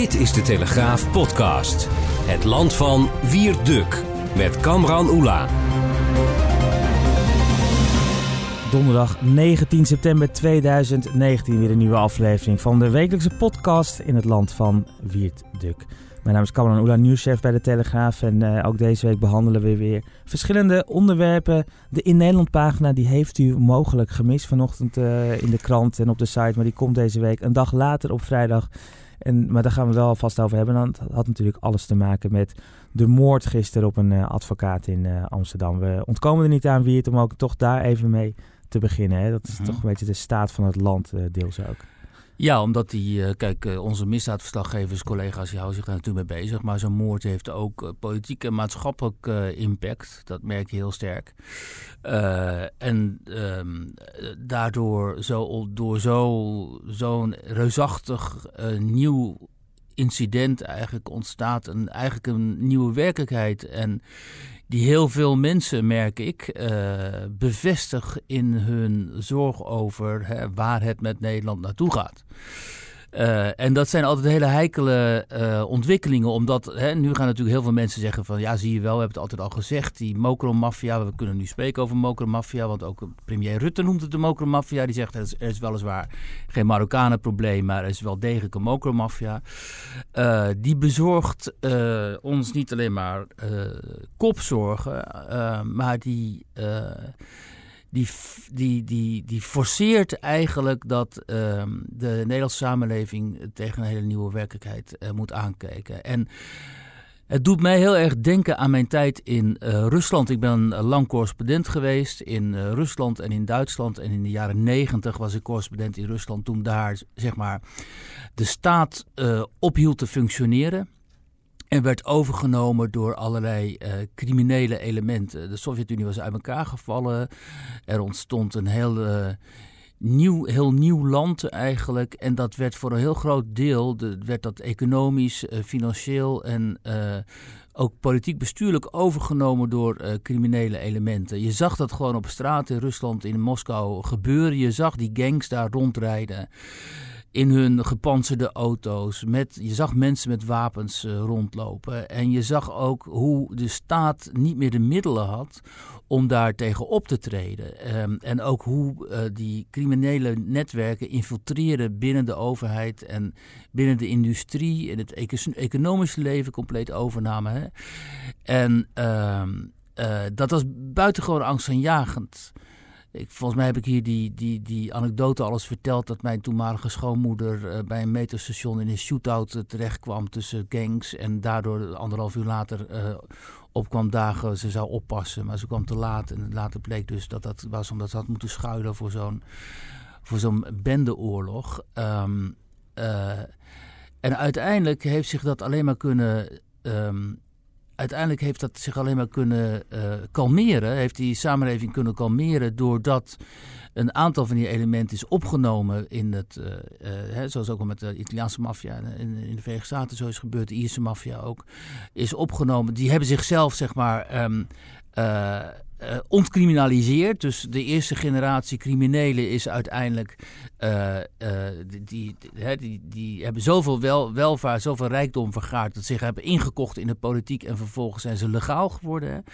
Dit is de Telegraaf podcast. Het land van Wierduk met Kamran Oela. Donderdag 19 september 2019 weer een nieuwe aflevering van de wekelijkse podcast in het land van Wierduk. Mijn naam is Kamran Oela, nieuwschef bij de Telegraaf en uh, ook deze week behandelen we weer verschillende onderwerpen. De In Nederland pagina die heeft u mogelijk gemist vanochtend uh, in de krant en op de site, maar die komt deze week een dag later op vrijdag en, maar daar gaan we het wel vast over hebben. Dat had natuurlijk alles te maken met de moord gisteren op een uh, advocaat in uh, Amsterdam. We ontkomen er niet aan wie het om ook toch daar even mee te beginnen. Hè. Dat is Mhm. toch een beetje de staat van het land, uh, deels ook. Ja, omdat die, uh, kijk, uh, onze misdaadverslaggevers, collega's, die houden zich daar natuurlijk mee bezig. Maar zo'n moord heeft ook uh, politiek en maatschappelijk impact. Dat merk je heel sterk. En um, daardoor, zo, door zo'n zo reusachtig nieuw incident eigenlijk ontstaat een, eigenlijk een nieuwe werkelijkheid. En die heel veel mensen, merk ik, uh, in hun zorg over hè, waar het met Nederland naartoe gaat. Uh, en dat zijn altijd hele heikele uh, ontwikkelingen, omdat hè, nu gaan natuurlijk heel veel mensen zeggen van ja, zie je wel, we hebben het altijd al gezegd, die mokromafia, we kunnen nu spreken over mokromafia, want ook premier Rutte noemt het de mokromafia, die zegt er is, er is weliswaar geen Marokkanenprobleem, maar er is wel degelijk een mokromafia. Uh, die bezorgt ons niet alleen maar kopzorgen, maar die die, die, die, die forceert eigenlijk dat uh, de Nederlandse samenleving tegen een hele nieuwe werkelijkheid uh, moet aankijken. En het doet mij heel erg denken aan mijn tijd in uh, Rusland. Ik ben lang correspondent geweest in uh, Rusland en in Duitsland. En in de jaren negentig was ik correspondent in Rusland toen daar zeg maar, de staat ophield te functioneren. En werd overgenomen door allerlei uh, criminele elementen. De Sovjet-Unie was uit elkaar gevallen. Er ontstond een heel, uh, nieuw, heel nieuw land eigenlijk. En dat werd voor een heel groot deel, de, werd dat economisch, uh, financieel en ook politiek bestuurlijk overgenomen door criminele elementen. Je zag dat gewoon op straat in Rusland, in Moskou gebeuren. Je zag die gangs daar rondrijden in hun gepantserde auto's. Met, je zag mensen met wapens uh, rondlopen. En je zag ook hoe de staat niet meer de middelen had om daar tegen op te treden. Um, en ook hoe uh, die criminele netwerken infiltreren binnen de overheid en binnen de industrie en het econ economische leven compleet overnamen. Hè? En um, uh, dat was buitengewoon angstaanjagend. Ik, volgens mij heb ik hier die, die, die anekdote alles verteld dat mijn toenmalige schoonmoeder uh, bij een metrostation in een shootout uh, terechtkwam tussen gangs en daardoor anderhalf uur later uh, opkwam dagen ze zou oppassen, maar ze kwam te laat en later bleek dus dat dat was omdat ze had moeten schuilen voor zo'n voor zo'n bendeoorlog. Um, en uiteindelijk heeft zich dat alleen maar kunnen um, uiteindelijk heeft dat zich alleen maar kunnen uh, kalmeren. Heeft die samenleving kunnen kalmeren doordat een aantal van die elementen is opgenomen in het, uh, uh, hè, zoals ook al met de Italiaanse maffia in, in, de Verenigde Staten zo is gebeurd, de Ierse maffia ook, is opgenomen. Die hebben zichzelf, zeg maar, um, uh. Dus de eerste generatie criminelen is uiteindelijk, uh, die, die, die, die, die, hebben zoveel wel, welvaart, zoveel rijkdom vergaard, dat ze zich hebben ingekocht in de politiek en vervolgens zijn ze legaal geworden.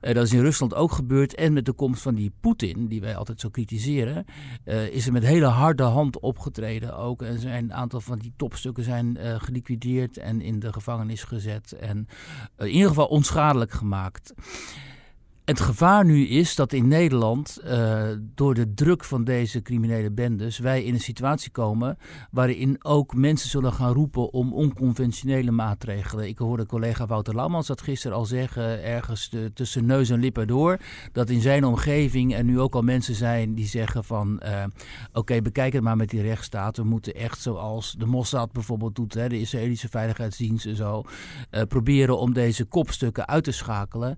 Uh, dat is in Rusland ook gebeurd. En met de komst van die Poetin, die wij altijd zo kritiseren, is er met hele harde hand opgetreden ook. En een aantal van die topstukken zijn geliquideerd en in de gevangenis gezet. En in ieder geval onschadelijk gemaakt. Het gevaar nu is dat in Nederland, uh, door de druk van deze criminele bendes, wij in een situatie komen waarin ook mensen zullen gaan roepen om onconventionele maatregelen. Ik hoorde collega Wouter Lammans dat gisteren al zeggen, ergens tussen neus en lippen door, dat in zijn omgeving er nu ook al mensen zijn die zeggen van, uh, oké, bekijk het maar met die rechtsstaat. We moeten echt zoals de Mossad bijvoorbeeld doet, hè, de Israëlische Veiligheidsdienst en zo, uh, proberen om deze kopstukken uit te schakelen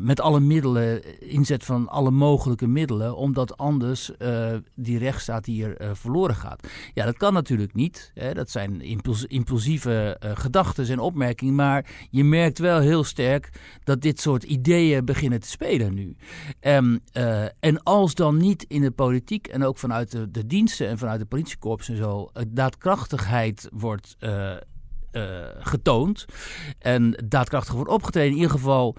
met alle middelen, inzet van alle mogelijke middelen, omdat anders uh, die rechtsstaat hier uh, verloren gaat. Ja, dat kan natuurlijk niet. Hè. Dat zijn impuls impulsieve gedachten en opmerkingen, maar je merkt wel heel sterk dat dit soort ideeën beginnen te spelen nu. Um, en als dan niet in de politiek en ook vanuit de, de diensten en vanuit de politiekorps en zo daadkrachtigheid wordt getoond en daadkrachtig wordt opgetreden, in ieder geval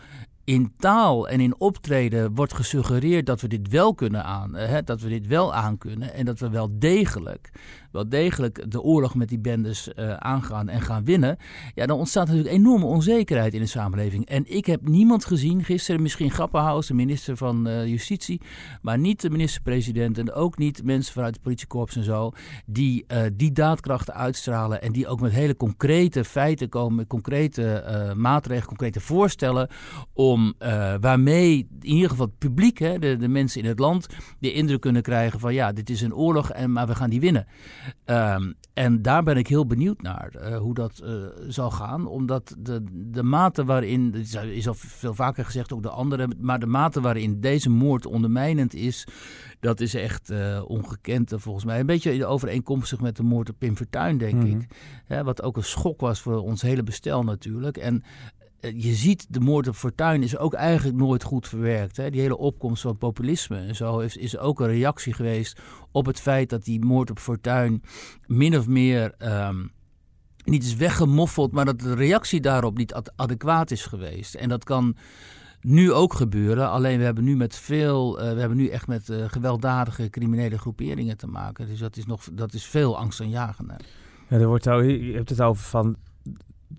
in taal en in optreden wordt gesuggereerd dat we dit wel kunnen aan, hè, dat we dit wel aan kunnen en dat we wel degelijk wel degelijk de oorlog met die bendes uh, aangaan en gaan winnen, ja, dan ontstaat natuurlijk enorme onzekerheid in de samenleving. En ik heb niemand gezien, gisteren misschien Grappenhaus, de minister van uh, Justitie, maar niet de minister-president en ook niet mensen vanuit het politiekorps en zo, die uh, die daadkrachten uitstralen en die ook met hele concrete feiten komen, met concrete maatregelen, concrete voorstellen om waarmee in ieder geval het publiek, hè, de, de mensen in het land, de indruk kunnen krijgen van ja, dit is een oorlog, en, maar we gaan die winnen. Um, en daar ben ik heel benieuwd naar uh, hoe dat uh, zal gaan. Omdat de, de mate waarin, het is al veel vaker gezegd, ook de andere, maar de mate waarin deze moord ondermijnend is, dat is echt uh, ongekend volgens mij. Een beetje overeenkomstig met de moord op Pim Fortuyn, denk mm -hmm. ik. Hè, wat ook een schok was voor ons hele bestel natuurlijk. En eh, je ziet, de moord op Fortuyn is ook eigenlijk nooit goed verwerkt. Hè? Die hele opkomst van populisme en zo is, is ook een reactie geweest op het feit dat die moord op Fortuyn min of meer um, niet is weggemoffeld, maar dat de reactie daarop niet ad adequaat is geweest. En dat kan nu ook gebeuren. Alleen we hebben nu met veel, uh, we hebben nu echt met uh, gewelddadige criminele groeperingen te maken. Dus dat is nog, dat is veel angstaanjagender. Ja, er wordt je hebt het over van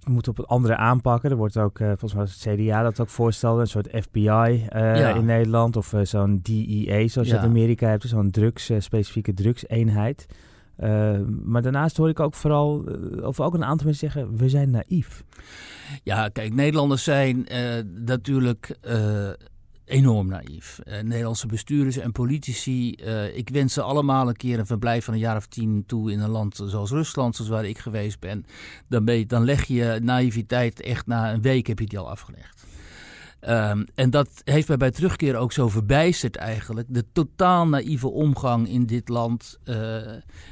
moet op het andere aanpakken. Er wordt ook, uh, volgens mij het CDA dat ook voorstelde, een soort FBI uh, ja. in Nederland of uh, zo'n DEA, zoals ja. je in Amerika hebt, zo'n drugs, specifieke drugseenheid. maar daarnaast hoor ik ook vooral, of ook een aantal mensen zeggen, we zijn naïef. Ja, kijk, Nederlanders zijn natuurlijk enorm naïef. Uh, Nederlandse bestuurders en politici, uh, ik wens ze allemaal een keer een verblijf van een jaar of tien toe in een land zoals Rusland, zoals waar ik geweest ben. Dan, ben je, dan leg je naïviteit echt na een week heb je die al afgelegd. Um, en dat heeft mij bij terugkeer ook zo verbijsterd eigenlijk. De totaal naïeve omgang in dit land, uh,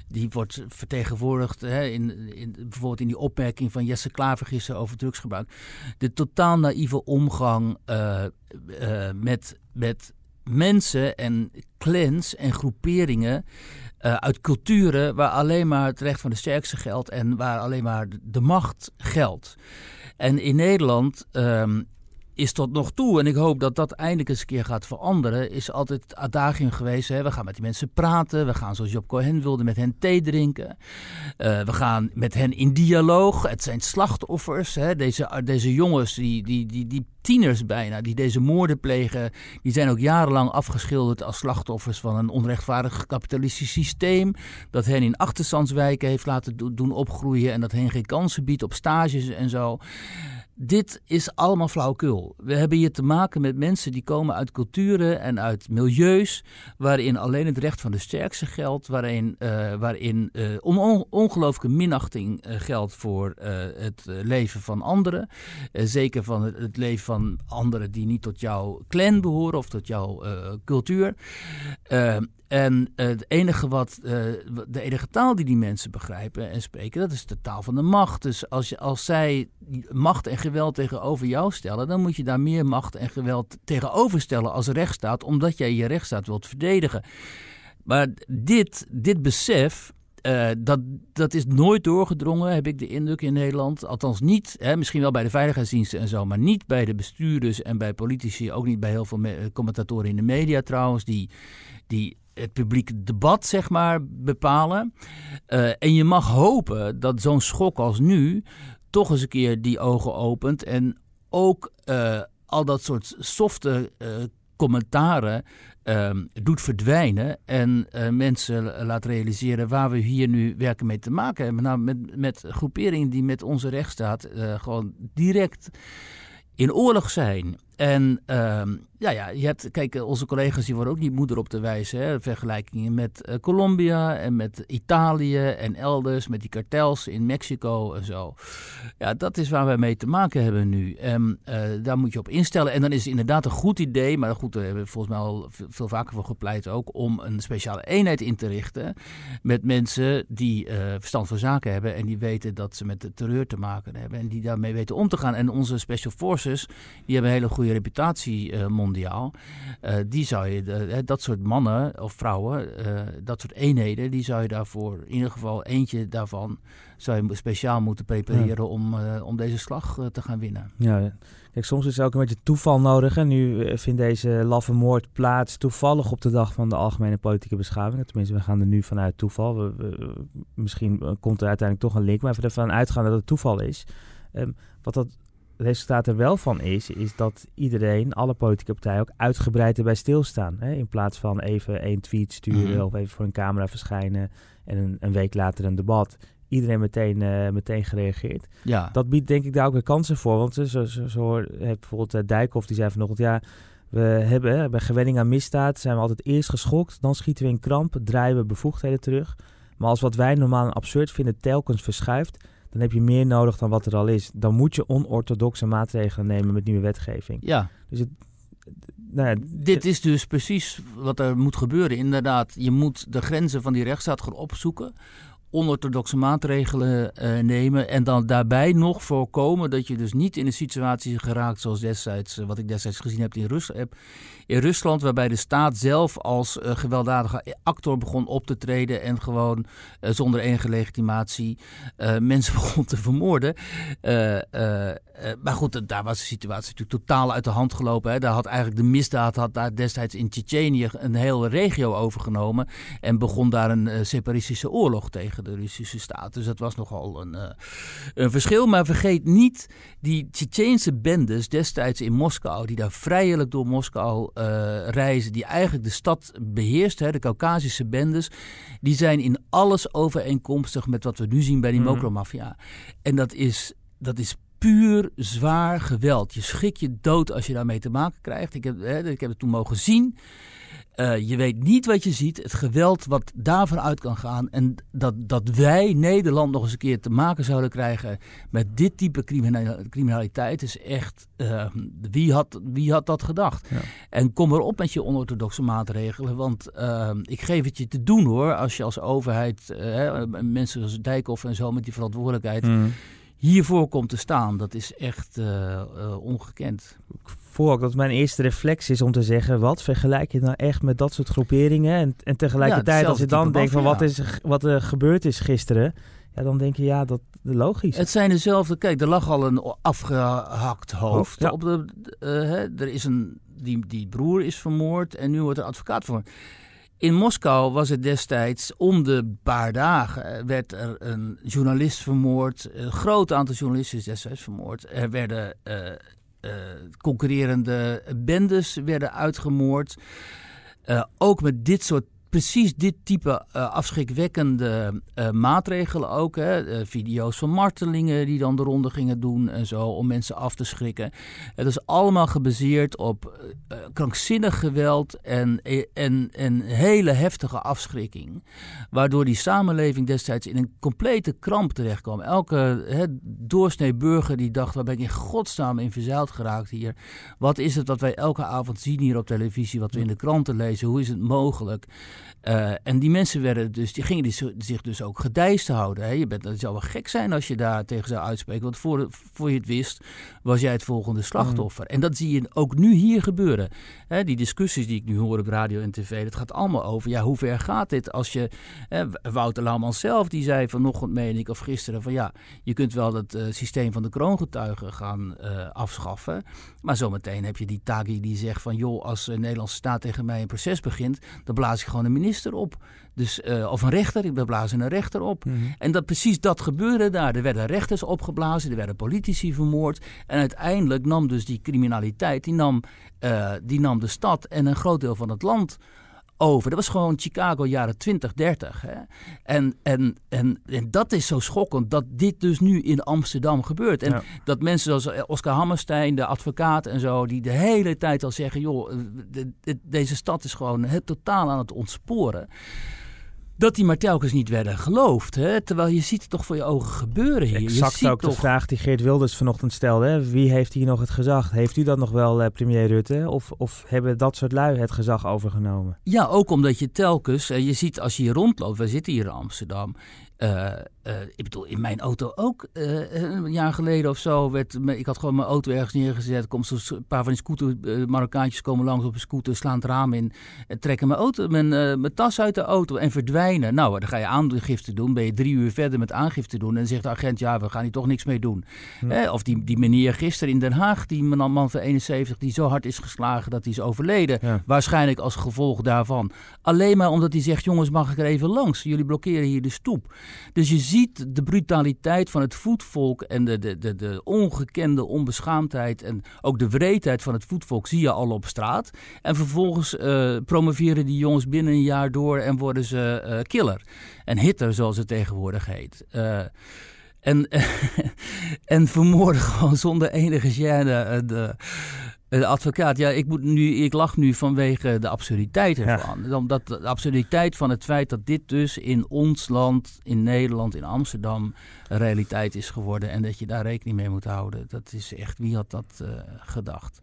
die wordt vertegenwoordigd hè, in, in, bijvoorbeeld in die opmerking van Jesse Klaver over drugsgebruik. De totaal naïeve omgang uh, uh, met, met mensen en clans en groeperingen uit culturen waar alleen maar het recht van de sterkste geldt en waar alleen maar de macht geldt. En in Nederland um, is tot nog toe, en ik hoop dat dat eindelijk eens een keer gaat veranderen, is altijd het adagium geweest. Hè? We gaan met die mensen praten. We gaan, zoals Job Cohen wilde, met hen thee drinken. Uh, we gaan met hen in dialoog. Het zijn slachtoffers. Hè? Deze, deze jongens, die, die, die, die tieners bijna, die deze moorden plegen, die zijn ook jarenlang afgeschilderd als slachtoffers van een onrechtvaardig kapitalistisch systeem. Dat hen in achterstandswijken heeft laten doen opgroeien en dat hen geen kansen biedt op stages en zo. Dit is allemaal flauwkul. We hebben hier te maken met mensen die komen uit culturen en uit milieus waarin alleen het recht van de sterkste geldt, waarin, uh, waarin on ongelooflijke minachting uh, geldt voor het leven van anderen. zeker van het, het, leven van anderen die niet tot jouw clan behoren of tot jouw cultuur. En uh, het enige wat, uh, de enige taal die die mensen begrijpen en spreken, dat is de taal van de macht. Dus als, je, als zij macht en geweld tegenover jou stellen, dan moet je daar meer macht en geweld tegenover stellen als rechtsstaat, omdat jij je rechtsstaat wilt verdedigen. Maar dit, dit besef, uh, dat, dat is nooit doorgedrongen, heb ik de indruk in Nederland. Althans niet, hè, misschien wel bij de veiligheidsdiensten en zo, maar niet bij de bestuurders en bij politici. Ook niet bij heel veel commentatoren in de media trouwens, die, die het publieke debat, zeg maar, bepalen. Uh, en je mag hopen dat zo'n schok als nu toch eens een keer die ogen opent. En ook uh, al dat soort softe commentaren ehm, doet verdwijnen en mensen laat realiseren waar we hier nu werken mee te maken hebben. Nou, met, met groeperingen die met onze rechtsstaat gewoon direct in oorlog zijn. En ehm, ja, ja, je hebt, kijk, eh, onze collega's die worden ook niet moeder op te wijzen. Hè, vergelijkingen met uh, Colombia en met Italië en elders, met die kartels in Mexico en zo. Ja, dat is waar wij mee te maken hebben nu. En uh, daar moet je op instellen. En dan is het inderdaad een goed idee, maar goed, daar hebben we volgens mij al veel vaker voor gepleit ook, om een speciale eenheid in te richten met mensen die verstand van zaken hebben en die weten dat ze met de terreur te maken hebben en die daarmee weten om te gaan. En onze special forces, die hebben hele goede reputatie uh, mondiaal. Uh, die zou je, dat soort mannen of vrouwen, dat soort eenheden, die zou je daarvoor, in ieder geval eentje daarvan, zou je speciaal moeten prepareren ja. om, om deze slag te gaan winnen. Ja, kijk, soms is er ook een beetje toeval nodig. En nu vindt deze laffe moord plaats toevallig op de dag van de algemene politieke beschaving. Tenminste, we gaan er nu vanuit toeval. We, we, misschien komt er uiteindelijk toch een link, maar we ervan uitgaan dat het toeval is. Um, wat dat resultaat er wel van is, is dat iedereen, alle politieke partijen ook uitgebreid erbij stilstaan. Hè? In plaats van even één tweet sturen Mhm. of even voor een camera verschijnen en een, een week later een debat. Iedereen meteen, eh, meteen gereageerd. Ja, Dat biedt denk ik daar ook weer kansen voor. Want zo, zo, zo hoor- heb bijvoorbeeld eh, Dijkhoff, die zei vanochtend... ja, we hebben bij gewenning aan misdaad zijn we altijd eerst geschokt... dan schieten we in kramp, draaien we bevoegdheden terug. Maar als wat wij normaal absurd vinden telkens verschuift... dan heb je meer nodig dan wat er al is. Dan moet je onorthodoxe maatregelen nemen met nieuwe wetgeving. ja. Dus het, nou ja, Dit is dus precies wat er moet gebeuren. Inderdaad, je moet de grenzen van die rechtsstaat gaan opzoeken. Onorthodoxe maatregelen eh, nemen. En dan daarbij nog voorkomen dat je dus niet in een situatie geraakt zoals destijds, eh, wat ik destijds gezien heb in, Rus heb, in Rusland. Waarbij de staat zelf als eh, gewelddadige actor begon op te treden. En gewoon zonder enige legitimatie mensen begon te vermoorden. Maar goed, daar was de situatie natuurlijk totaal uit de hand gelopen. Hè. Daar had eigenlijk de misdaad had daar destijds in Tsjetsjenië een hele regio overgenomen. En begon daar een separatistische oorlog tegen de Russische staat. Dus dat was nogal een, eh, een verschil. Maar vergeet niet die Tsjetsjeense bendes destijds in Moskou, die daar vrijelijk door Moskou eh, reizen, die eigenlijk de stad beheerst, hè, de Caucasische bendes, die zijn in alles overeenkomstig met wat we nu zien bij die Mhm. mokromafia. En dat is, dat is puur zwaar geweld. Je schrik je dood als je daarmee te maken krijgt. Ik heb, hè, ik heb het toen mogen zien. Eh, je weet niet wat je ziet, het geweld wat daarvan uit kan gaan. En dat, dat wij, Nederland, nog eens een keer te maken zouden krijgen met dit type crimina- criminaliteit is echt. eh, wie, had, wie had dat gedacht? Ja. En kom erop met je onorthodoxe maatregelen. Want eh, ik geef het je te doen hoor. Als je als overheid, eh, mensen als Dijkhoff en zo met die verantwoordelijkheid mm. Hiervoor komt te staan. Dat is echt eh, eh, ongekend. voor ook dat mijn eerste reflex is om te zeggen... wat vergelijk je nou echt met dat soort groeperingen? En, en tegelijkertijd Ja, als je dan denkt van wat, is, wat er gebeurd is gisteren... Ja, dan denk je, ja, dat logisch. Het zijn dezelfde. Kijk, er lag al een afgehakt hoofd. Ja. Op de, eh, hè, er is een, die, die broer is vermoord en nu wordt een advocaat vermoord. In Moskou was het destijds om de paar dagen eh, werd er een journalist vermoord. Een groot aantal journalisten is destijds vermoord. Er werden eh, eh, concurrerende bendes werden uitgemoord. Ook met dit soort, precies dit type eh, afschrikwekkende eh, maatregelen ook. Hè. Eh, video's van martelingen die dan de ronde gingen doen en zo, om mensen af te schrikken. Het is allemaal gebaseerd op krankzinnig geweld en, en, en hele heftige afschrikking. Waardoor die samenleving destijds in een complete kramp terecht kwam. Elke doorsnee burger die dacht, waar ben ik in godsnaam in verzeild geraakt hier? Wat is het wat wij elke avond zien hier op televisie, wat we in de kranten lezen? Hoe is het mogelijk? Uh, en die mensen werden dus, die gingen die, zich dus ook gedijst houden. Hè? Je bent, dat zou wel gek zijn als je daar tegen zou uitspreken. Want voor, voor je het wist, was jij het volgende slachtoffer. Mm. En dat zie je ook nu hier gebeuren. Hè? Die discussies die ik nu hoor op radio en tv, dat gaat allemaal over. Ja, hoe ver gaat dit als je. Hè, Wouter Lauwman zelf, die zei vanochtend, meen ik, of gisteren, van ja, je kunt wel het uh, systeem van de kroongetuigen gaan uh, afschaffen. Maar zometeen heb je die Tagi die zegt van joh, als de Nederlandse staat tegen mij een proces begint, dan blaas ik gewoon een een minister op. Dus, uh, of een rechter, we blazen een rechter op. Mhm. En dat, precies dat gebeurde daar. Er werden rechters opgeblazen, er werden politici vermoord. En uiteindelijk nam dus die criminaliteit, die nam, uh, die nam de stad en een groot deel van het land over. Dat was gewoon Chicago jaren 20, 30. Hè? En, en, en, en dat is zo schokkend dat dit dus nu in Amsterdam gebeurt. En Ja. dat mensen zoals Oscar Hammerstein, de advocaat en zo, die de hele tijd al zeggen: joh, de- de- deze stad is gewoon het totaal aan het ontsporen. Dat die maar telkens niet werden geloofd. Hè? Terwijl je ziet het toch voor je ogen gebeuren hier. je Exact ziet ook toch... de vraag die Geert Wilders vanochtend stelde. hè. Wie heeft hier nog het gezag? Heeft u dat nog wel, eh, premier Rutte? Of, of hebben dat soort lui het gezag overgenomen? Ja, ook omdat je telkens, eh, je ziet als je hier rondloopt, wij zitten hier in Amsterdam. Eh, eh, ik bedoel, in mijn auto ook eh, een jaar geleden of zo. Werd, ik had gewoon mijn auto ergens neergezet. Komt zo'n een paar van die scooter, Marokkaantjes komen langs op een scooter, slaan het raam in. En trekken mijn, auto, mijn, mijn tas uit de auto en verdwijnen. Nou, dan ga je aangifte doen. Ben je drie uur verder met aangifte doen. En dan zegt de agent, ja, we gaan hier toch niks mee doen. Eh, of die, die meneer gisteren in Den Haag, die man, man van 71, die zo hard is geslagen dat hij is overleden. Ja. Waarschijnlijk als gevolg daarvan. Alleen maar omdat hij zegt: jongens, mag ik er even langs? Jullie blokkeren hier de stoep. Dus je ziet de brutaliteit van het voetvolk en de, de, de, de ongekende onbeschaamdheid en ook de wreedheid van het voetvolk zie je al op straat. En vervolgens eh, promoveren die jongens binnen een jaar door en worden ze eh, killer. En hitter, zoals het tegenwoordig heet. Eh, en, en vermoorden gewoon zonder enige gêne de, de advocaat. Ja, ik, moet nu, ik lach nu vanwege de absurditeit Ja. ervan. Omdat de absurditeit van het feit dat dit dus in ons land, in Nederland, in Amsterdam, een realiteit is geworden. En dat je daar rekening mee moet houden. Dat is echt, wie had dat eh, gedacht?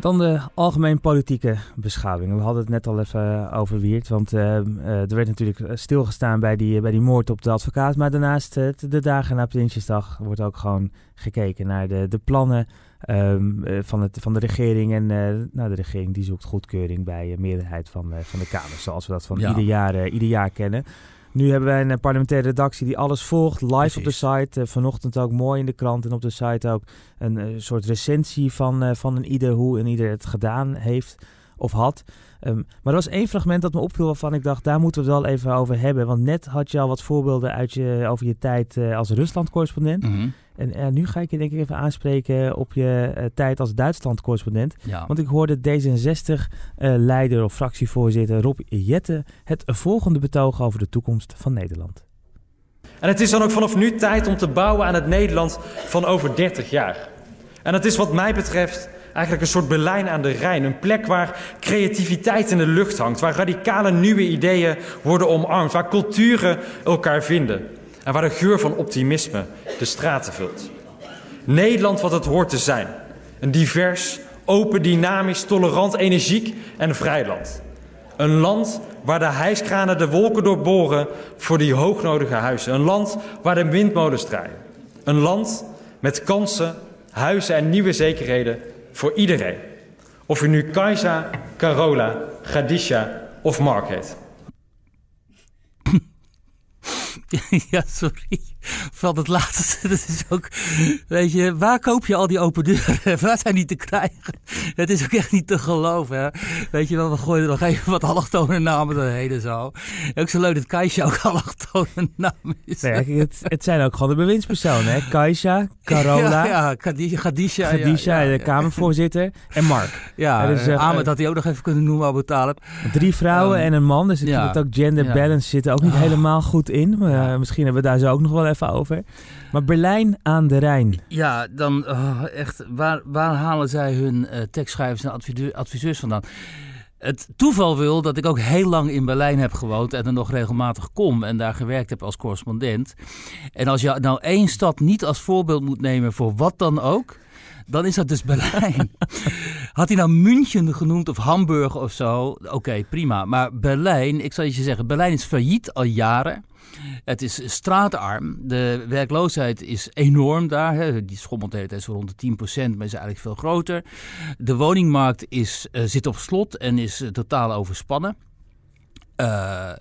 Dan de algemeen politieke beschouwing. We hadden het net al even over Wiert. Want eh, eh, er werd natuurlijk stilgestaan bij die, bij die moord op de advocaat. Maar daarnaast, eh, de dagen na Prinsjesdag, wordt ook gewoon gekeken naar de, de plannen ehm, eh, van, het, van de regering. En eh, nou, de regering die zoekt goedkeuring bij een meerderheid van, eh, van de Kamer. Zoals we dat van Ja. ieder, jaar, eh, ieder jaar kennen. Nu hebben wij een eh, parlementaire redactie die alles volgt. Live op de site. eh, vanochtend ook mooi in de krant en op de site ook een eh, soort recensie van, van een ieder hoe een ieder het gedaan heeft of had. Ehm, maar er was één fragment dat me opviel waarvan ik dacht, daar moeten we het wel even over hebben. Want net had je al wat voorbeelden uit je, over je tijd eh, als Rusland-correspondent. En eh, nu ga ik je denk ik even aanspreken op je eh, tijd als Duitsland-correspondent. Ja. Want ik hoorde D66-leider of fractievoorzitter Rob Jette het volgende betogen over de toekomst van Nederland. En het is dan ook vanaf nu tijd om te bouwen aan het Nederland van over 30 jaar. En dat is wat mij betreft eigenlijk een soort Berlijn aan de Rijn. Een plek waar creativiteit in de lucht hangt. Waar radicale nieuwe ideeën worden omarmd. Waar culturen elkaar vinden. En waar de geur van optimisme de straten vult. Nederland wat het hoort te zijn. Een divers, open, dynamisch, tolerant, energiek en vrij land. Een land waar de hijskranen de wolken doorboren voor die hoognodige huizen. Een land waar de windmolens draaien. Een land met kansen, huizen en nieuwe zekerheden voor iedereen. Of u nu Kajsa, Carola, Gadisha of Mark heet. ja, sorry. Van het laatste, dat is ook... Weet je, waar koop je al die open deuren? Waar zijn die te krijgen? Het is ook echt niet te geloven, hè. Weet je wel, we gooien er nog even wat allochtone namen doorheen en zo. Ook zo leuk dat Kaisje ook allochtone naam is. Nee, het, het zijn ook gewoon de bewindspersonen, hè? Kajsa, Carola, Ja, de. Kamervoorzitter en Mark. Ja, dus, eh, Ahmed had hij ook nog even kunnen noemen, Abu Talib. Drie vrouwen Ehm, en een man, dus het ook gender balance zit er ook niet Ah. helemaal goed in. Maar eh, misschien hebben we daar zo ook nog wel even over. Maar Berlijn aan de Rijn. Ja, dan oh, echt, waar, waar halen zij hun eh, tekstschrijvers en adviseur- adviseurs vandaan? Het toeval wil dat ik ook heel lang in Berlijn heb gewoond en er nog regelmatig kom en daar gewerkt heb als correspondent. En als je nou één stad niet als voorbeeld moet nemen voor wat dan ook, dan is dat dus Berlijn. Had hij nou München genoemd of Hamburg of zo, oké, prima. Maar Berlijn, ik zal je zeggen, Berlijn is failliet al jaren. Het is straatarm. De werkloosheid is enorm daar. Hè. Die schommelt de hele zo rond de 10%, maar is eigenlijk veel groter. De woningmarkt is, eh, zit op slot en is eh, totaal overspannen. Eh,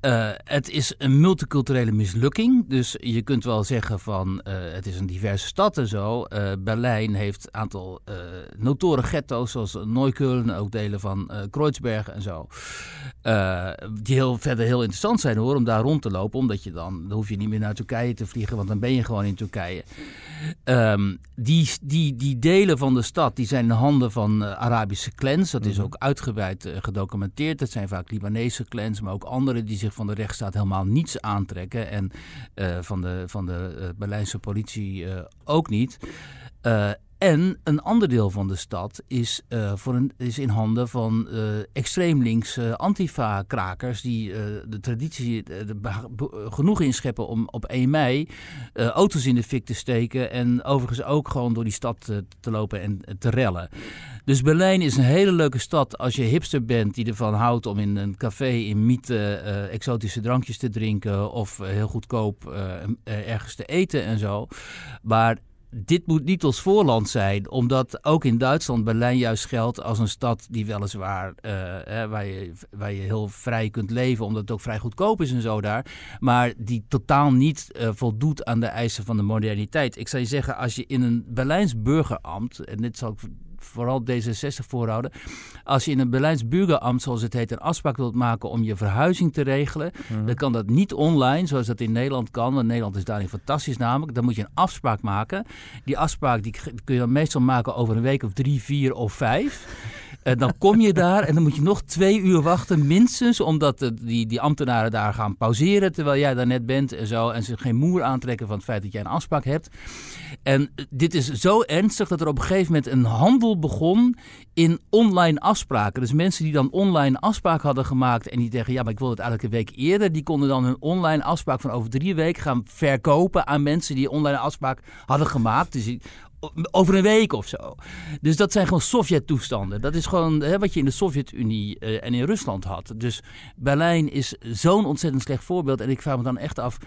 Uh, het is een multiculturele mislukking. Dus je kunt wel zeggen van uh, het is een diverse stad en zo. Uh, Berlijn heeft een aantal notoren ghetto's zoals Neukölln, ook delen van Kreuzberg en zo. die heel, verder heel interessant zijn hoor, om daar rond te lopen. Omdat je dan, dan hoef je niet meer naar Turkije te vliegen, want dan ben je gewoon in Turkije. Um, die, die, die delen van de stad die zijn in de handen van Arabische clans. Dat is mhm. ook uitgebreid gedocumenteerd. Dat zijn vaak Libanese clans, maar ook andere die zich van de rechtsstaat helemaal niets aantrekken. En uh, van de, van de Berlijnse politie ook niet. En een ander deel van de stad is, uh, voor een, is in handen van uh, extreem linkse antifa-krakers die uh, de traditie genoeg inscheppen om op 1 mei auto's in de fik te steken en overigens ook gewoon door die stad te lopen en te rellen. Dus Berlijn is een hele leuke stad als je hipster bent die ervan houdt om in een café in Miete exotische drankjes te drinken of heel goedkoop ergens te eten en zo. Maar dit moet niet ons voorland zijn, omdat ook in Duitsland Berlijn juist geldt als een stad die weliswaar uh, waar, je, waar je heel vrij kunt leven, omdat het ook vrij goedkoop is en zo daar, maar die totaal niet uh, voldoet aan de eisen van de moderniteit. Ik zou je zeggen, als je in een Berlijns burgerambt, en dit zal ik vooral D66 voorhouden. Als je in een Berlijns zoals het heet, een afspraak wilt maken om je verhuizing te regelen, mhm. dan kan dat niet online, zoals dat in Nederland kan. Want Nederland is daarin fantastisch namelijk. Dan moet je een afspraak maken. Die afspraak die kun je dan meestal maken over een week of drie, vier of vijf. En dan kom je daar en dan moet je nog twee uur wachten, minstens, omdat de, die, die ambtenaren daar gaan pauzeren terwijl jij daar net bent en zo. En ze geen moer aantrekken van het feit dat jij een afspraak hebt. En dit is zo ernstig dat er op een gegeven moment een handel begon in online afspraken. Dus mensen die dan online afspraak hadden gemaakt en die zeggen, ja, maar ik wil het eigenlijk een week eerder, die konden dan hun online afspraak van over drie weken gaan verkopen aan mensen die online afspraak hadden gemaakt. Dus over een week of zo. Dus dat zijn gewoon Sovjet-toestanden. Dat is gewoon hè, wat je in de Sovjet-Unie uh, en in Rusland had. Dus Berlijn is zo'n ontzettend slecht voorbeeld. En ik vraag me dan echt af.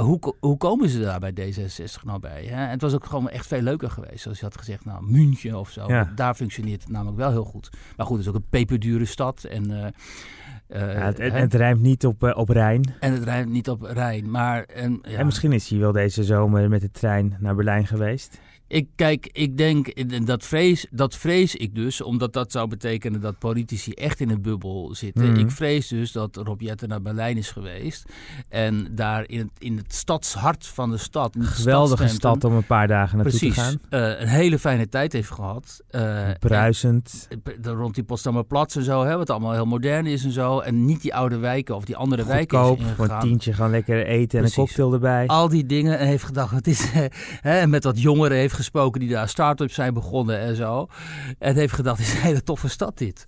Hoe, hoe komen ze daar bij D66 nou bij? Hè? Het was ook gewoon echt veel leuker geweest. Zoals je had gezegd, nou, München of zo. Ja. Daar functioneert het namelijk wel heel goed. Maar goed, het is ook een peperdure stad. En, uh, uh, het, het, het, rijmt niet op, uh, op Rijn. En het rijmt niet op Rijn. Maar, en, ja. en misschien is hij wel deze zomer met de trein naar Berlijn geweest. Ik, kijk, ik denk, dat vrees, dat vrees ik dus, omdat dat zou betekenen dat politici echt in een bubbel zitten. Mhm. Ik vrees dus dat Rob Jetten naar Berlijn is geweest en daar in het, in het stadshart van de stad... Een geweldige stad om een paar dagen naartoe precies, te gaan. Uh, een hele fijne tijd heeft gehad. Uh, Bruisend. En, rond die Potsdamer Platz en zo, hè, wat allemaal heel modern is en zo. En niet die oude wijken of die andere Goedkoop, wijken is voor een tientje gaan lekker eten en een cocktail erbij. Al die dingen en heeft gedacht, het is... hè, en met wat jongeren heeft gesproken die daar start-ups zijn begonnen en zo. En heeft gedacht, is een hele toffe stad dit.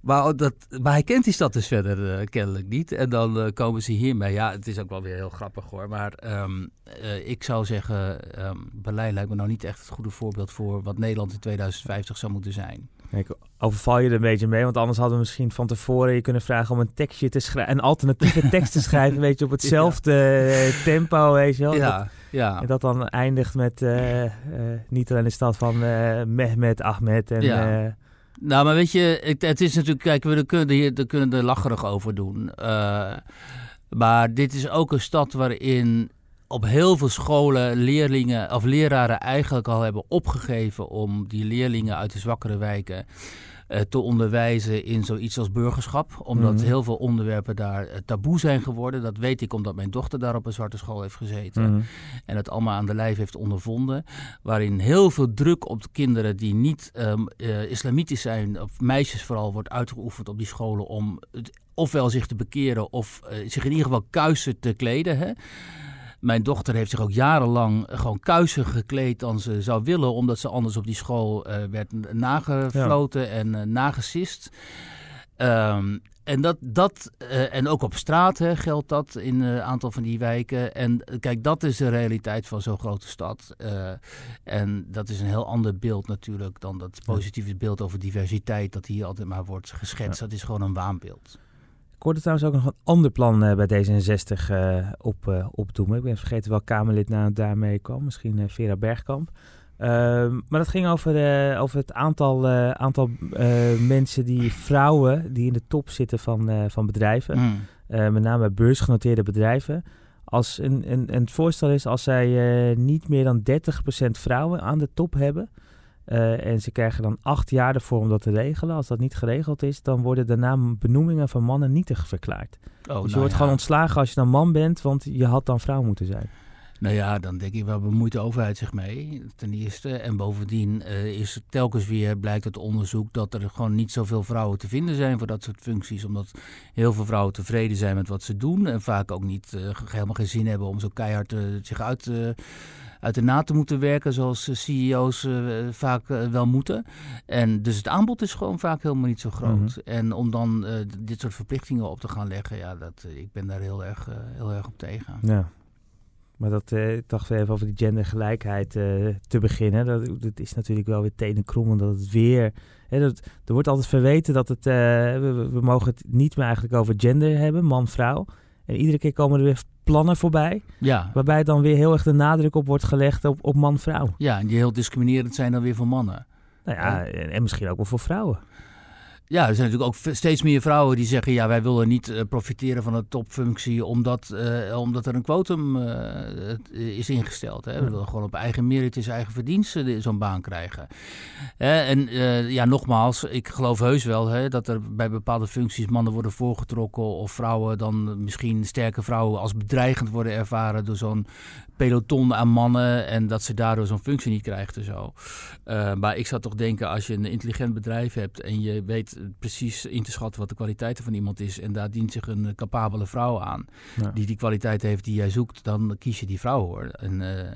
Maar, dat, maar hij kent die stad dus verder uh, kennelijk niet. En dan uh, komen ze hiermee. Ja, het is ook wel weer heel grappig hoor. Maar um, uh, ik zou zeggen, um, Berlijn lijkt me nou niet echt het goede voorbeeld voor wat Nederland in 2050 zou moeten zijn. Ik overval je er een beetje mee, want anders hadden we misschien van tevoren je kunnen vragen om een tekstje te schrijven, een alternatieve tekst te schrijven, weet je, op hetzelfde ja. tempo, weet je wel. Ja. Dat, ja. En dat dan eindigt met uh, uh, niet alleen de stad van uh, Mehmet, Ahmed en... Ja. nou, maar weet je, het, het, is natuurlijk, kijk, we kunnen hier we kunnen er lacherig over doen. maar dit is ook een stad waarin op heel veel scholen leerlingen of leraren eigenlijk al hebben opgegeven om die leerlingen uit de zwakkere wijken te onderwijzen in zoiets als burgerschap. Omdat mhm. heel veel onderwerpen daar uh, taboe zijn geworden. Dat weet ik omdat mijn dochter daar op een zwarte school heeft gezeten. Mm. En het allemaal aan de lijf heeft ondervonden. Waarin heel veel druk op de kinderen die niet um, uh, islamitisch zijn, of meisjes vooral, wordt uitgeoefend op die scholen om het, ofwel zich te bekeren of zich in ieder geval kuisen te kleden. Hè? Mijn dochter heeft zich ook jarenlang gewoon kuiser gekleed dan ze zou willen, omdat ze anders op die school uh, werd nagefloten en uh, nagesist. Um, en, dat, dat, uh, en ook op straat hè, geldt dat in een aantal van die wijken. En kijk, dat is de realiteit van zo'n grote stad. Uh, en dat is een heel ander beeld natuurlijk dan dat positieve beeld over diversiteit dat hier altijd maar wordt geschetst. Ja. Dat is gewoon een waanbeeld. Ik hoorde trouwens ook nog een ander plan uh, bij D66 uh, op, uh, opdoemen. Ik ben vergeten welk Kamerlid nou daarmee kwam. Misschien Vera Bergkamp. Ehm, maar dat ging over, over het aantal, aantal mensen die, vrouwen, die in de top zitten van, van bedrijven. Mm. met name beursgenoteerde bedrijven. Als een, een, een voorstel is als zij niet meer dan 30% vrouwen aan de top hebben, uh, en ze krijgen dan acht jaar ervoor om dat te regelen. Als dat niet geregeld is, dan worden daarna benoemingen van mannen nietig verklaard. Oh, dus je nou wordt gewoon ontslagen als je dan man bent, want je had dan vrouw moeten zijn. Nou ja, dan denk ik, waar bemoeit de overheid zich mee? Ten eerste. En bovendien uh, is telkens weer, blijkt uit onderzoek, dat er gewoon niet zoveel vrouwen te vinden zijn voor dat soort functies. Omdat heel veel vrouwen tevreden zijn met wat ze doen. En vaak ook niet uh, helemaal geen zin hebben om zo keihard zich uit te uit de na te moeten werken, zoals eh, CEO's uh, vaak uh, wel moeten. En dus het aanbod is gewoon vaak helemaal niet zo groot. Mm -hmm. En om dan dit soort verplichtingen op te gaan leggen, ja, dat, ik ben daar heel erg, heel erg op tegen. Ja. Maar dat, ik dacht even over die gendergelijkheid te beginnen. Dat, dat, is natuurlijk wel weer tenenkrommend dat het weer... Hè, dat, er wordt altijd verweten dat het... We, we, mogen het niet meer eigenlijk over gender hebben, man-vrouw. En iedere keer komen er weer plannen voorbij. Ja. Waarbij dan weer heel erg de nadruk op wordt gelegd op, op man-vrouw. Ja, en die heel discriminerend zijn dan weer voor mannen. Nou ja, en misschien ook wel voor vrouwen. Ja, er zijn natuurlijk ook steeds meer vrouwen die zeggen: ja, wij willen niet uh, profiteren van een topfunctie omdat, uh, omdat er een quotum uh, is ingesteld. Hè. We willen gewoon op eigen merites, eigen verdiensten zo'n baan krijgen. en ja, nogmaals, ik geloof heus wel hè, dat er bij bepaalde functies mannen worden voorgetrokken of vrouwen dan misschien sterke vrouwen als bedreigend worden ervaren door zo'n peloton aan mannen en dat ze daardoor zo'n functie niet krijgt en zo. maar ik zou toch denken, als je een intelligent bedrijf hebt en je weet precies in te schatten wat de kwaliteiten van iemand is. En daar dient zich een capabele vrouw aan. Die die kwaliteit heeft die jij zoekt. Dan kies je die vrouw hoor. En uh,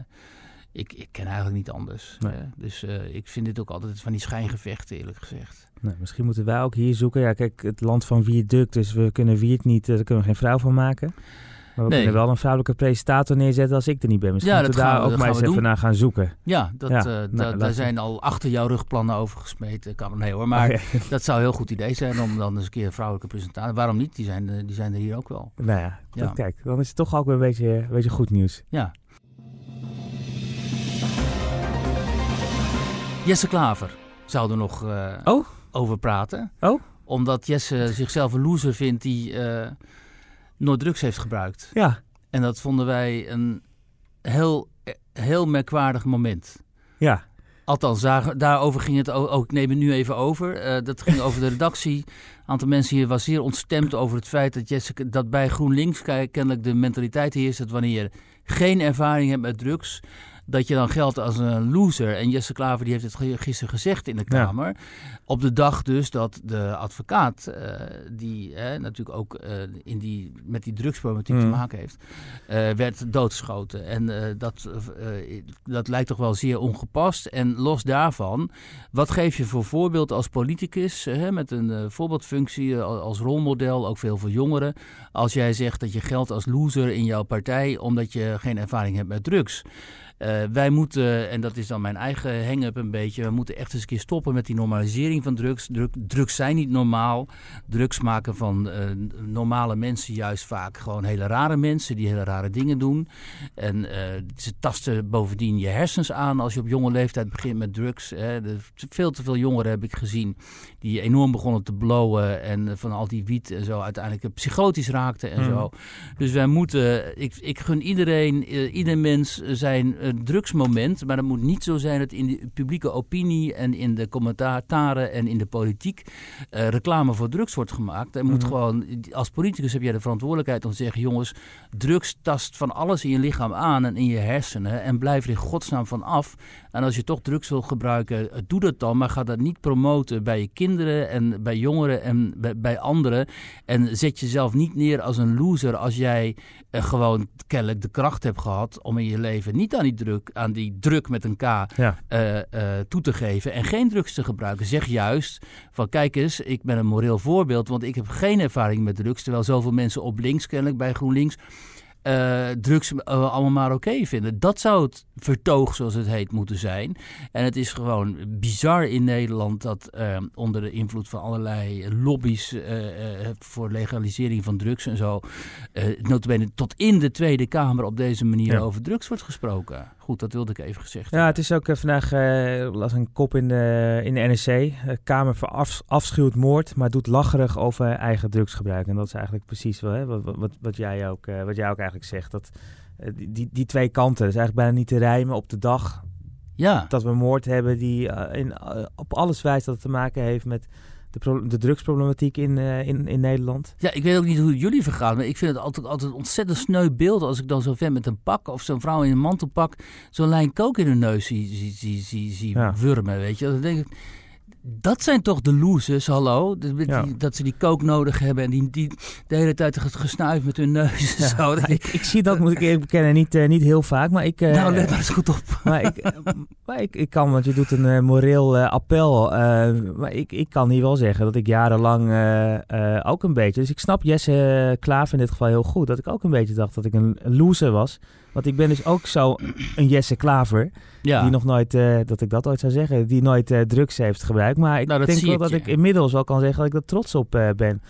ik, ik ken eigenlijk niet anders. Nee. Uh, dus uh, ik vind dit ook altijd van die schijngevechten eerlijk gezegd. Nou, misschien moeten wij ook hier zoeken. Ja, kijk, het land van Wierduk, dus we kunnen Wierd niet, daar kunnen we geen vrouw van maken. Maar we nee. kunnen wel een vrouwelijke presentator neerzetten als ik er niet ben. Misschien ja, moeten we daar ook maar eens even naar gaan zoeken. Ja, dat, ja. Uh, nou, da, daar zijn al achter jouw rugplannen over gesmeten. Kan, nee hoor, maar oh, dat zou een heel goed idee zijn om dan eens een keer een vrouwelijke presentator... Waarom niet? Die zijn, die zijn er hier ook wel. Nou ja, dat, kijk, dan is het toch ook weer een beetje, een beetje goed nieuws. Ja. Jesse Klaver zou er nog uh, oh? over praten. Oh? Omdat Jesse zichzelf een loser vindt die... Uh, nooit drugs heeft gebruikt. Ja. En dat vonden wij een heel, heel merkwaardig moment. Ja. Althans, daar, daarover ging het ook. Ik neem het nu even over. Uh, dat ging over de redactie. Een aantal mensen hier was zeer ontstemd over het feit dat, Jessica, dat bij GroenLinks kennelijk de mentaliteit heerst dat wanneer je geen ervaring hebt met drugs, dat je dan geldt als een loser. En Jesse Klaver die heeft het gisteren gezegd in de Kamer. Op de dag dus dat de advocaat, uh, die natuurlijk ook uh, in die, met die drugsproblematiek mm. te maken heeft, uh, werd doodgeschoten. En dat, dat lijkt toch wel zeer ongepast. En los daarvan, wat geef je voor voorbeeld als politicus, met een voorbeeldfunctie als rolmodel, ook veel voor jongeren, als jij zegt dat je geldt als loser in jouw partij omdat je geen ervaring hebt met drugs? Uh, wij moeten, en dat is dan mijn eigen hang-up een beetje, we moeten echt eens een keer stoppen met die normalisering van drugs. Drug, drugs zijn niet normaal. Drugs maken van uh, normale mensen juist vaak gewoon hele rare mensen die hele rare dingen doen. En uh, ze tasten bovendien je hersens aan als je op jonge leeftijd begint met drugs. Hè. veel te veel jongeren heb ik gezien die enorm begonnen te blowen en van al die wiet en zo uiteindelijk psychotisch raakten en mm. zo. Dus wij moeten, ik, ik gun iedereen, ieder mens zijn een drugsmoment, maar dat moet niet zo zijn dat in de publieke opinie en in de commentaren en in de politiek uh, reclame voor drugs wordt gemaakt. Er moet mhm. gewoon, als politicus heb jij de verantwoordelijkheid om te zeggen, jongens, drugs tast van alles in je lichaam aan en in je hersenen en blijf er in godsnaam van af. En als je toch drugs wil gebruiken, eh, doe dat dan, maar ga dat niet promoten bij je kinderen en bij jongeren en bij, bij anderen. En zet jezelf niet neer als een loser als jij uh, gewoon kennelijk de kracht hebt gehad om in je leven niet aan die druk, aan die druk met een K ja. uh, uh, toe te geven en geen drugs te gebruiken. Zeg juist van kijk eens, ik ben een moreel voorbeeld, want ik heb geen ervaring met drugs, terwijl zoveel mensen op links kennelijk bij GroenLinks uh, drugs uh, allemaal maar oké okay vinden. Dat zou het vertoog, zoals het heet, moeten zijn. En het is gewoon bizar in Nederland dat uh, onder de invloed van allerlei lobby's voor legalisering van drugs en zo, uh, notabene tot in de Tweede Kamer op deze manier ja. over drugs wordt gesproken. Goed, dat wilde ik even gezegd Ja, het is ook vandaag, uh, las een kop in de, in de NRC. Kamer voor af, afschuwt moord, maar doet lacherig over eigen drugsgebruik. En dat is eigenlijk precies wel, hè, wat, wat, wat, jij ook, wat jij ook eigenlijk zegt. Dat, die, die twee kanten, dat is eigenlijk bijna niet te rijmen op de dag ja. dat we moord hebben die in, op alles wijst dat het te maken heeft met de, de drugsproblematiek in, uh, in, in Nederland. Ja, ik weet ook niet hoe het jullie vergaan, maar ik vind het altijd, altijd een ontzettend sneu beeld als ik dan zo'n vent met een pak of zo'n vrouw in een mantelpak zo'n lijn kook in hun neus zie, zie, zie, zie, zie ja. wurmen, weet je. Dan denk ik, dat zijn toch de losers, hallo? Dat ze die kook nodig hebben en die, die de hele tijd gesnuift met hun neus. Ja, zo. ik, ik, zie dat, moet ik eerlijk bekennen, niet, uh, niet heel vaak. Maar ik, uh, nou, let maar eens goed op. Maar ik, maar ik, ik kan, want je doet een uh, moreel appel. maar ik, ik kan hier wel zeggen dat ik jarenlang ook een beetje... Dus ik snap Jesse Klaver in dit geval heel goed. Dat ik ook een beetje dacht dat ik een loser was. Want ik ben dus ook zo een Jesse Klaver. Ja. Die nog nooit, uh, dat ik dat ooit zou zeggen, die nooit uh, drugs heeft gebruikt. Maar ik nou, denk wel dat ik inmiddels wel kan zeggen dat ik er trots op uh, ben.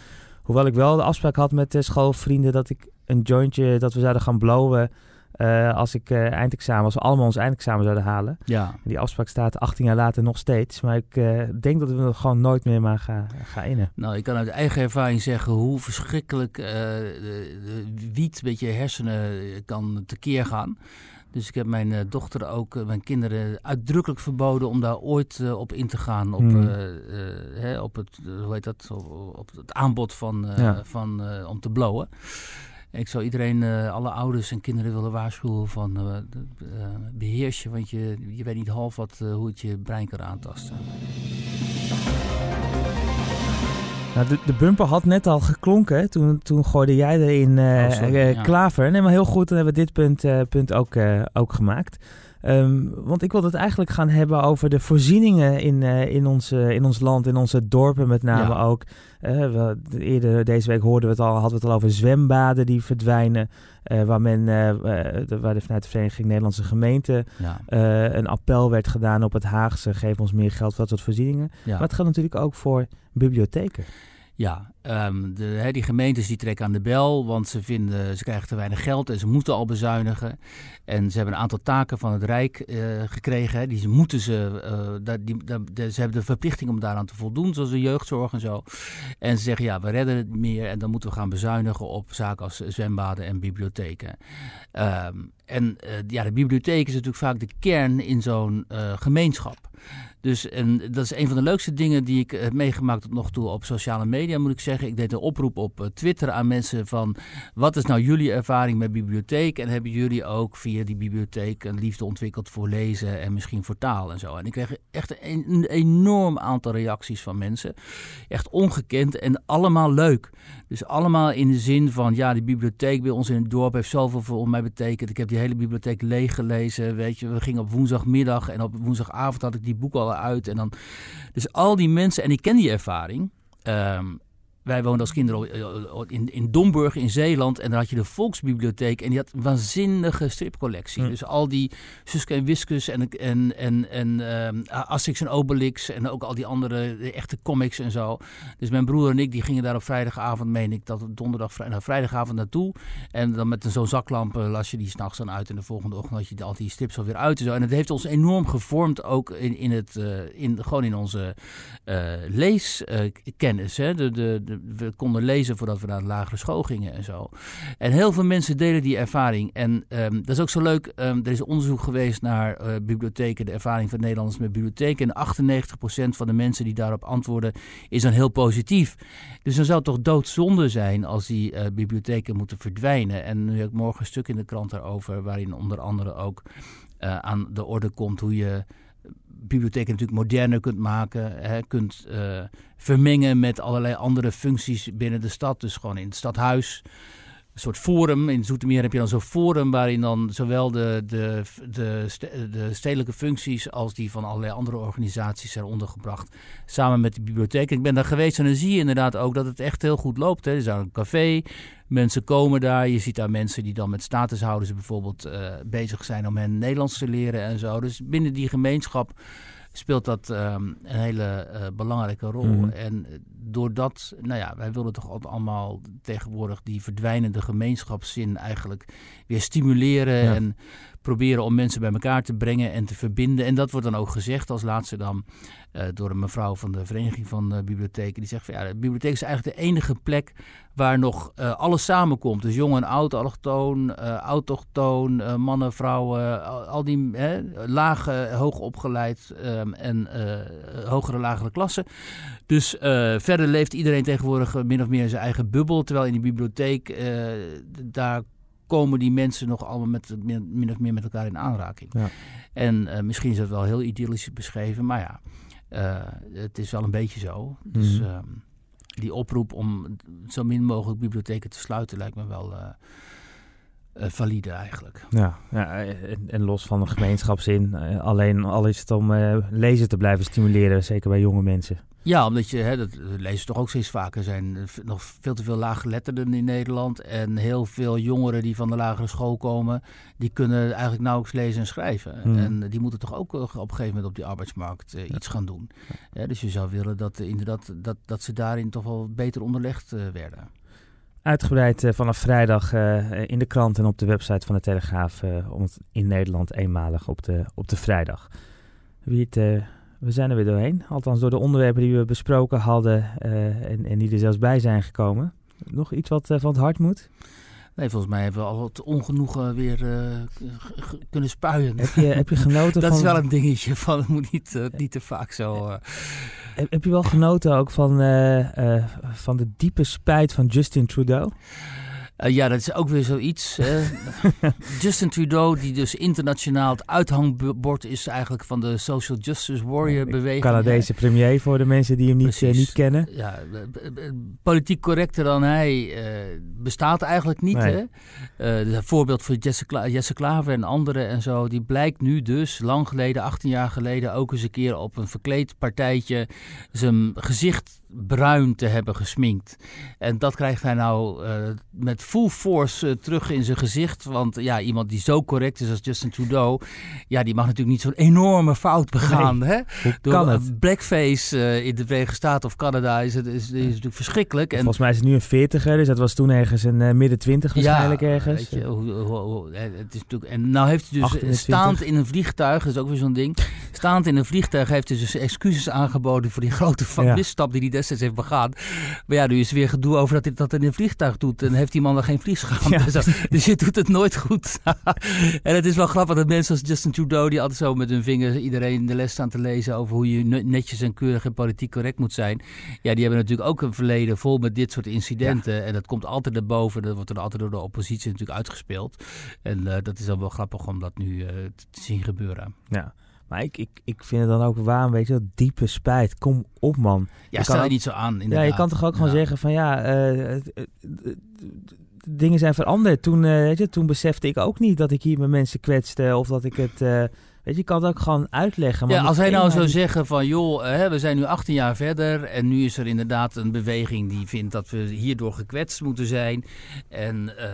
Hoewel ik wel de afspraak had met de schoolvrienden dat ik een jointje, dat we zouden gaan blowen uh, als ik uh, eindexamen, als we allemaal ons eindexamen zouden halen. Ja. Die afspraak staat 18 jaar later nog steeds. Maar ik uh, denk dat we er gewoon nooit meer maar gaan ga innen. Nou, ik kan uit eigen ervaring zeggen hoe verschrikkelijk de, de wiet met je hersenen kan tekeer gaan. Dus ik heb mijn dochter ook, mijn kinderen uitdrukkelijk verboden om daar ooit op in te gaan. Op, hmm. hè, op, het, hoe heet dat, op, op het aanbod van, ja. van, om te blowen. Ik zou iedereen, uh, alle ouders en kinderen willen waarschuwen van uh, uh, beheers je, want je, je weet niet half wat, hoe het je brein kan aantasten. Nou, de, de, bumper had net al geklonken. Toen, toen gooide jij erin oh, klaver. Nee, maar heel goed. Dan hebben we dit punt, punt ook, ook gemaakt. Um, want ik wil het eigenlijk gaan hebben over de voorzieningen in, uh, in, ons, in ons land, in onze dorpen met name ook. Uh, we, eerder deze week hoorden we het al, hadden we het al over zwembaden die verdwijnen. Waar, men, de, waar de, vanuit de Vereniging Nederlandse Gemeenten ja. een appel werd gedaan op het Haagse. Geef ons meer geld voor dat soort voorzieningen. Ja. Maar het geldt natuurlijk ook voor bibliotheken. Ja, um, de, die gemeentes die trekken aan de bel, want ze vinden ze krijgen te weinig geld en ze moeten al bezuinigen. En ze hebben een aantal taken van het Rijk uh, gekregen. Die moeten ze, uh, die, ze hebben de verplichting om daaraan te voldoen, zoals de jeugdzorg en zo. En ze zeggen ja, we redden het meer en dan moeten we gaan bezuinigen op zaken als zwembaden en bibliotheken. Um, en uh, ja, de bibliotheek is natuurlijk vaak de kern in zo'n gemeenschap. Dus en dat is een van de leukste dingen die ik heb meegemaakt tot nog toe op sociale media, moet ik zeggen. Ik deed een oproep op eh, Twitter aan mensen van wat is nou jullie ervaring met bibliotheek? En hebben jullie ook via die bibliotheek een liefde ontwikkeld voor lezen en misschien voor taal en zo? En ik kreeg echt een, enorm aantal reacties van mensen. Echt ongekend en allemaal leuk. Dus allemaal in de zin van, ja, die bibliotheek bij ons in het dorp heeft zoveel voor mij betekend. Ik heb die hele bibliotheek leeg gelezen, weet je. We gingen op woensdagmiddag en op woensdagavond had ik die boek al uit. En dan, dus al die mensen, en ik ken die ervaring. Um, wij woonden als kinderen in, in Domburg in Zeeland. En daar had je de Volksbibliotheek. En die had een waanzinnige stripcollectie. Hm. Dus al die Suske en Wiskus en, en, en, en Asterix en Obelix. En ook al die andere echte comics en zo. Dus mijn broer en ik die gingen daar op vrijdagavond, meen ik, dat donderdag, vrijdag, nou, vrijdagavond naartoe. En dan met zo'n zaklamp las je die s'nachts dan uit. En de volgende ochtend had je al die strips alweer uit en zo. En het heeft ons enorm gevormd ook in, in het, uh, in, gewoon in onze uh, leeskennis. hè? de, de we konden lezen voordat we naar de lagere school gingen en zo. En heel veel mensen delen die ervaring. En um, dat is ook zo leuk. Um, er is onderzoek geweest naar uh, bibliotheken, de ervaring van Nederlanders met bibliotheken. En 98% van de mensen die daarop antwoorden is dan heel positief. Dus dan zou het toch doodzonde zijn als die uh, bibliotheken moeten verdwijnen. En nu heb ik morgen een stuk in de krant daarover, waarin onder andere ook uh, aan de orde komt hoe je bibliotheken natuurlijk moderner kunt maken. Hè, kunt uh, vermengen met allerlei andere functies binnen de stad. Dus gewoon in het stadhuis. Soort forum. In Zoetermeer heb je dan zo'n forum waarin dan zowel de, de, de, de, stedelijke functies als die van allerlei andere organisaties zijn ondergebracht. Samen met de bibliotheek. Ik ben daar geweest en dan zie je inderdaad ook dat het echt heel goed loopt. Hè. Er is daar een café. Mensen komen daar. Je ziet daar mensen die dan met statushouders bijvoorbeeld uh, bezig zijn om hen Nederlands te leren en zo. Dus binnen die gemeenschap speelt dat um, een hele uh, belangrijke rol. Mm. En doordat, nou ja, wij willen toch allemaal tegenwoordig die verdwijnende gemeenschapszin eigenlijk weer stimuleren. Ja. En proberen om mensen bij elkaar te brengen en te verbinden. En dat wordt dan ook gezegd als laatste dan uh, door een mevrouw van de Vereniging van uh, Bibliotheken. Die zegt van ja, de bibliotheek is eigenlijk de enige plek waar nog uh, alles samenkomt. Dus jong en oud, allochtoon, autochtoon, mannen, vrouwen, al, die hè, lage, hoog opgeleid um, en hogere, lagere klassen. Dus verder leeft iedereen tegenwoordig min of meer in zijn eigen bubbel. Terwijl in die bibliotheek, daar komen die mensen nog allemaal met, min of meer met elkaar in aanraking. Ja. En misschien is dat wel heel idyllisch beschreven, maar ja. Uh, het is wel een beetje zo. Dus mm -hmm. die oproep om zo min mogelijk bibliotheken te sluiten lijkt me wel uh, valide eigenlijk. Ja, ja en, en, los van de gemeenschapszin. alleen al is het om lezen te blijven stimuleren, zeker bij jonge mensen. Ja, omdat je, hè, dat lezen toch ook steeds vaker, zijn nog veel te veel laaggeletterden in Nederland. En heel veel jongeren die van de lagere school komen, die kunnen eigenlijk nauwelijks lezen en schrijven. Hmm. En die moeten toch ook op een gegeven moment op die arbeidsmarkt uh, iets gaan doen. Ja, dus je zou willen dat, inderdaad, dat, dat ze daarin toch wel beter onderlegd uh, werden. Uitgebreid vanaf vrijdag in de krant en op de website van de Telegraaf. in Nederland eenmalig op de, op de vrijdag. Wie het we zijn er weer doorheen. Althans door de onderwerpen die we besproken hadden uh, en, en, die er zelfs bij zijn gekomen. Nog iets wat uh, van het hart moet? Nee, volgens mij hebben we al het ongenoegen weer uh, kunnen spuien. Heb je, heb je genoten Dat van... is wel een dingetje van, het moet niet, niet te vaak zo... Heb, heb, je wel genoten ook van, van de diepe spijt van Justin Trudeau? Uh, ja, dat is ook weer zoiets. Justin Trudeau, die dus internationaal het uithangbord is eigenlijk van de Social Justice Warrior beweging. Canadese premier voor de mensen die hem niet, uh, niet kennen. Ja, politiek correcter dan hij uh, bestaat eigenlijk niet. Nee. Hè? Uh, voorbeeld voor Jesse, Kla Jesse Klaver en anderen en zo. Die blijkt nu dus lang geleden, 18 jaar geleden, ook eens een keer op een verkleed partijtje zijn gezicht bruin te hebben gesminkt. En dat krijgt hij nou uh, met full force uh, terug in zijn gezicht. Want ja, iemand die zo correct is als Justin Trudeau, ja, die mag natuurlijk niet zo'n enorme fout begaan. Nee, hè? Door kan het? Blackface uh, in de Verenigde Staten of Canada is, het, is, is, is natuurlijk verschrikkelijk. En Volgens mij is het nu een veertiger, dus dat was toen ergens een midden twintig waarschijnlijk ja, ergens. Weet je, hoe, hoe, hoe, het is natuurlijk, en nou heeft hij dus 28. staand in een vliegtuig, dat is ook weer zo'n ding. Staand in een vliegtuig heeft hij dus excuses aangeboden voor die grote misstap die hij destijds heeft begaan. Maar ja, nu is er weer gedoe over dat hij dat in een vliegtuig doet. En heeft die man dan geen vliegschaam. Ja. Dus, dus je doet het nooit goed. en het is wel grappig dat mensen als Justin Trudeau, die altijd zo met hun vinger iedereen de les staan te lezen over hoe je netjes en keurig en politiek correct moet zijn. Ja, die hebben natuurlijk ook een verleden vol met dit soort incidenten. Ja. En dat komt altijd naar boven. Dat wordt er altijd door de oppositie natuurlijk uitgespeeld. En uh, dat is dan wel grappig om dat nu uh, te zien gebeuren. Ja. Maar ik, ik, ik vind het dan ook waar, weet je wel, diepe spijt. Kom op, man. Ja, je stel je ook, niet zo aan, inderdaad. Ja, je kan toch ook gewoon zeggen van, ja, uh, dingen zijn veranderd. Toen, uh, weet je, toen besefte ik ook niet dat ik hier met mensen kwetste of dat ik het... Weet je, je kan het ook gewoon uitleggen. ja, als hij nou zou zeggen van, joh, hè, we zijn nu 18 jaar verder en nu is er inderdaad een beweging die vindt dat we hierdoor gekwetst moeten zijn. En, uh,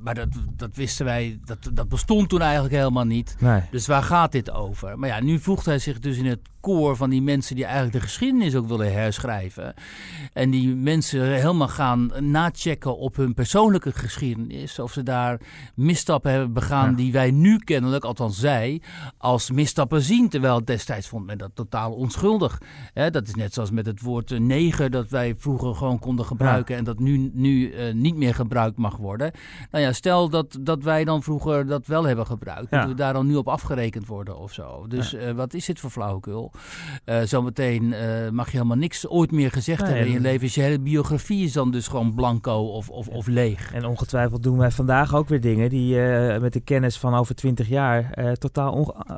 maar dat, dat wisten wij, dat, dat bestond toen eigenlijk helemaal niet. Nee. Dus waar gaat dit over? Maar ja, nu voegt hij zich dus in het koor van die mensen die eigenlijk de geschiedenis ook willen herschrijven. En die mensen helemaal gaan nachecken op hun persoonlijke geschiedenis. Of ze daar misstappen hebben begaan ja. die wij nu kennelijk, althans zij, als misstappen zien. Terwijl destijds vond men dat totaal onschuldig. He, dat is net zoals met het woord neger dat wij vroeger gewoon konden gebruiken. Ja. En dat nu, nu uh, niet meer gebruikt mag worden. Nou ja, stel dat, dat wij dan vroeger dat wel hebben gebruikt. Ja. Dat we daar dan nu op afgerekend worden of zo. Dus ja. uh, wat is dit voor flauwekul? Uh, zometeen mag je helemaal niks ooit meer gezegd nee, hebben in je leven. Dus je hele biografie is dan dus gewoon blanco of, of, of leeg. En ongetwijfeld doen wij vandaag ook weer dingen die met de kennis van over twintig jaar totaal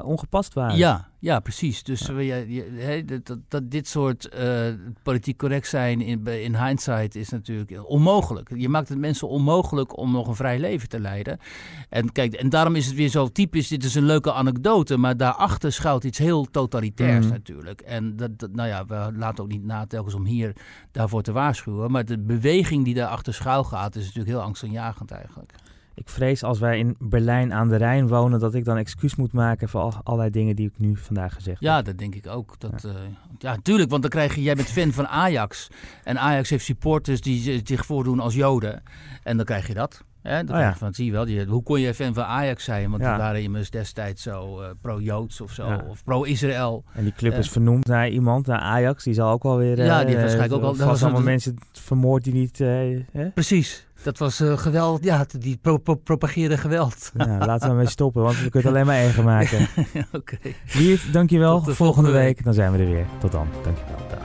onge ongepast waren. Ja, ja, precies. Dus ja. Je, dat, dat, dat, dit soort uh, politiek correct zijn in, in hindsight is natuurlijk onmogelijk. Je maakt het mensen onmogelijk om nog een vrij leven te leiden. En kijk, en daarom is het weer zo typisch. Dit is een leuke anekdote, maar daarachter schuilt iets heel totalitairs mm. natuurlijk. En dat, dat, nou ja, we laten ook niet na telkens om hier daarvoor te waarschuwen. Maar de beweging die daarachter schuil gaat, is natuurlijk heel angstaanjagend eigenlijk. Ik vrees als wij in Berlijn aan de Rijn wonen, dat ik dan excuus moet maken voor al, allerlei dingen die ik nu vandaag gezegd ja, heb. Ja, dat denk ik ook. Dat, ja. Uh, ja, tuurlijk, want dan krijg je, jij bent fan van Ajax. En Ajax heeft supporters die zich voordoen als Joden. En dan krijg je dat. Hè, Oh ja. van, zie je wel, die, hoe kon je fan van Ajax zijn? Want die waren immers destijds zo eh, pro-Joods of zo, of pro-Israël. En die club Ja. is vernoemd naar iemand, naar Ajax. Die zal ook wel weer... Ja, die eh, waarschijnlijk ook al- vast allemaal mensen vermoord die niet... eh? Precies, dat was eh, geweld. Ja, die pro pro propageerde geweld. Ja, laten we mee stoppen, want we kunnen het alleen maar erger maken. Oké. Wiert, dankjewel. Volgende volgende week. week. Dan zijn we er weer. Tot dan. Dankjewel. Dag.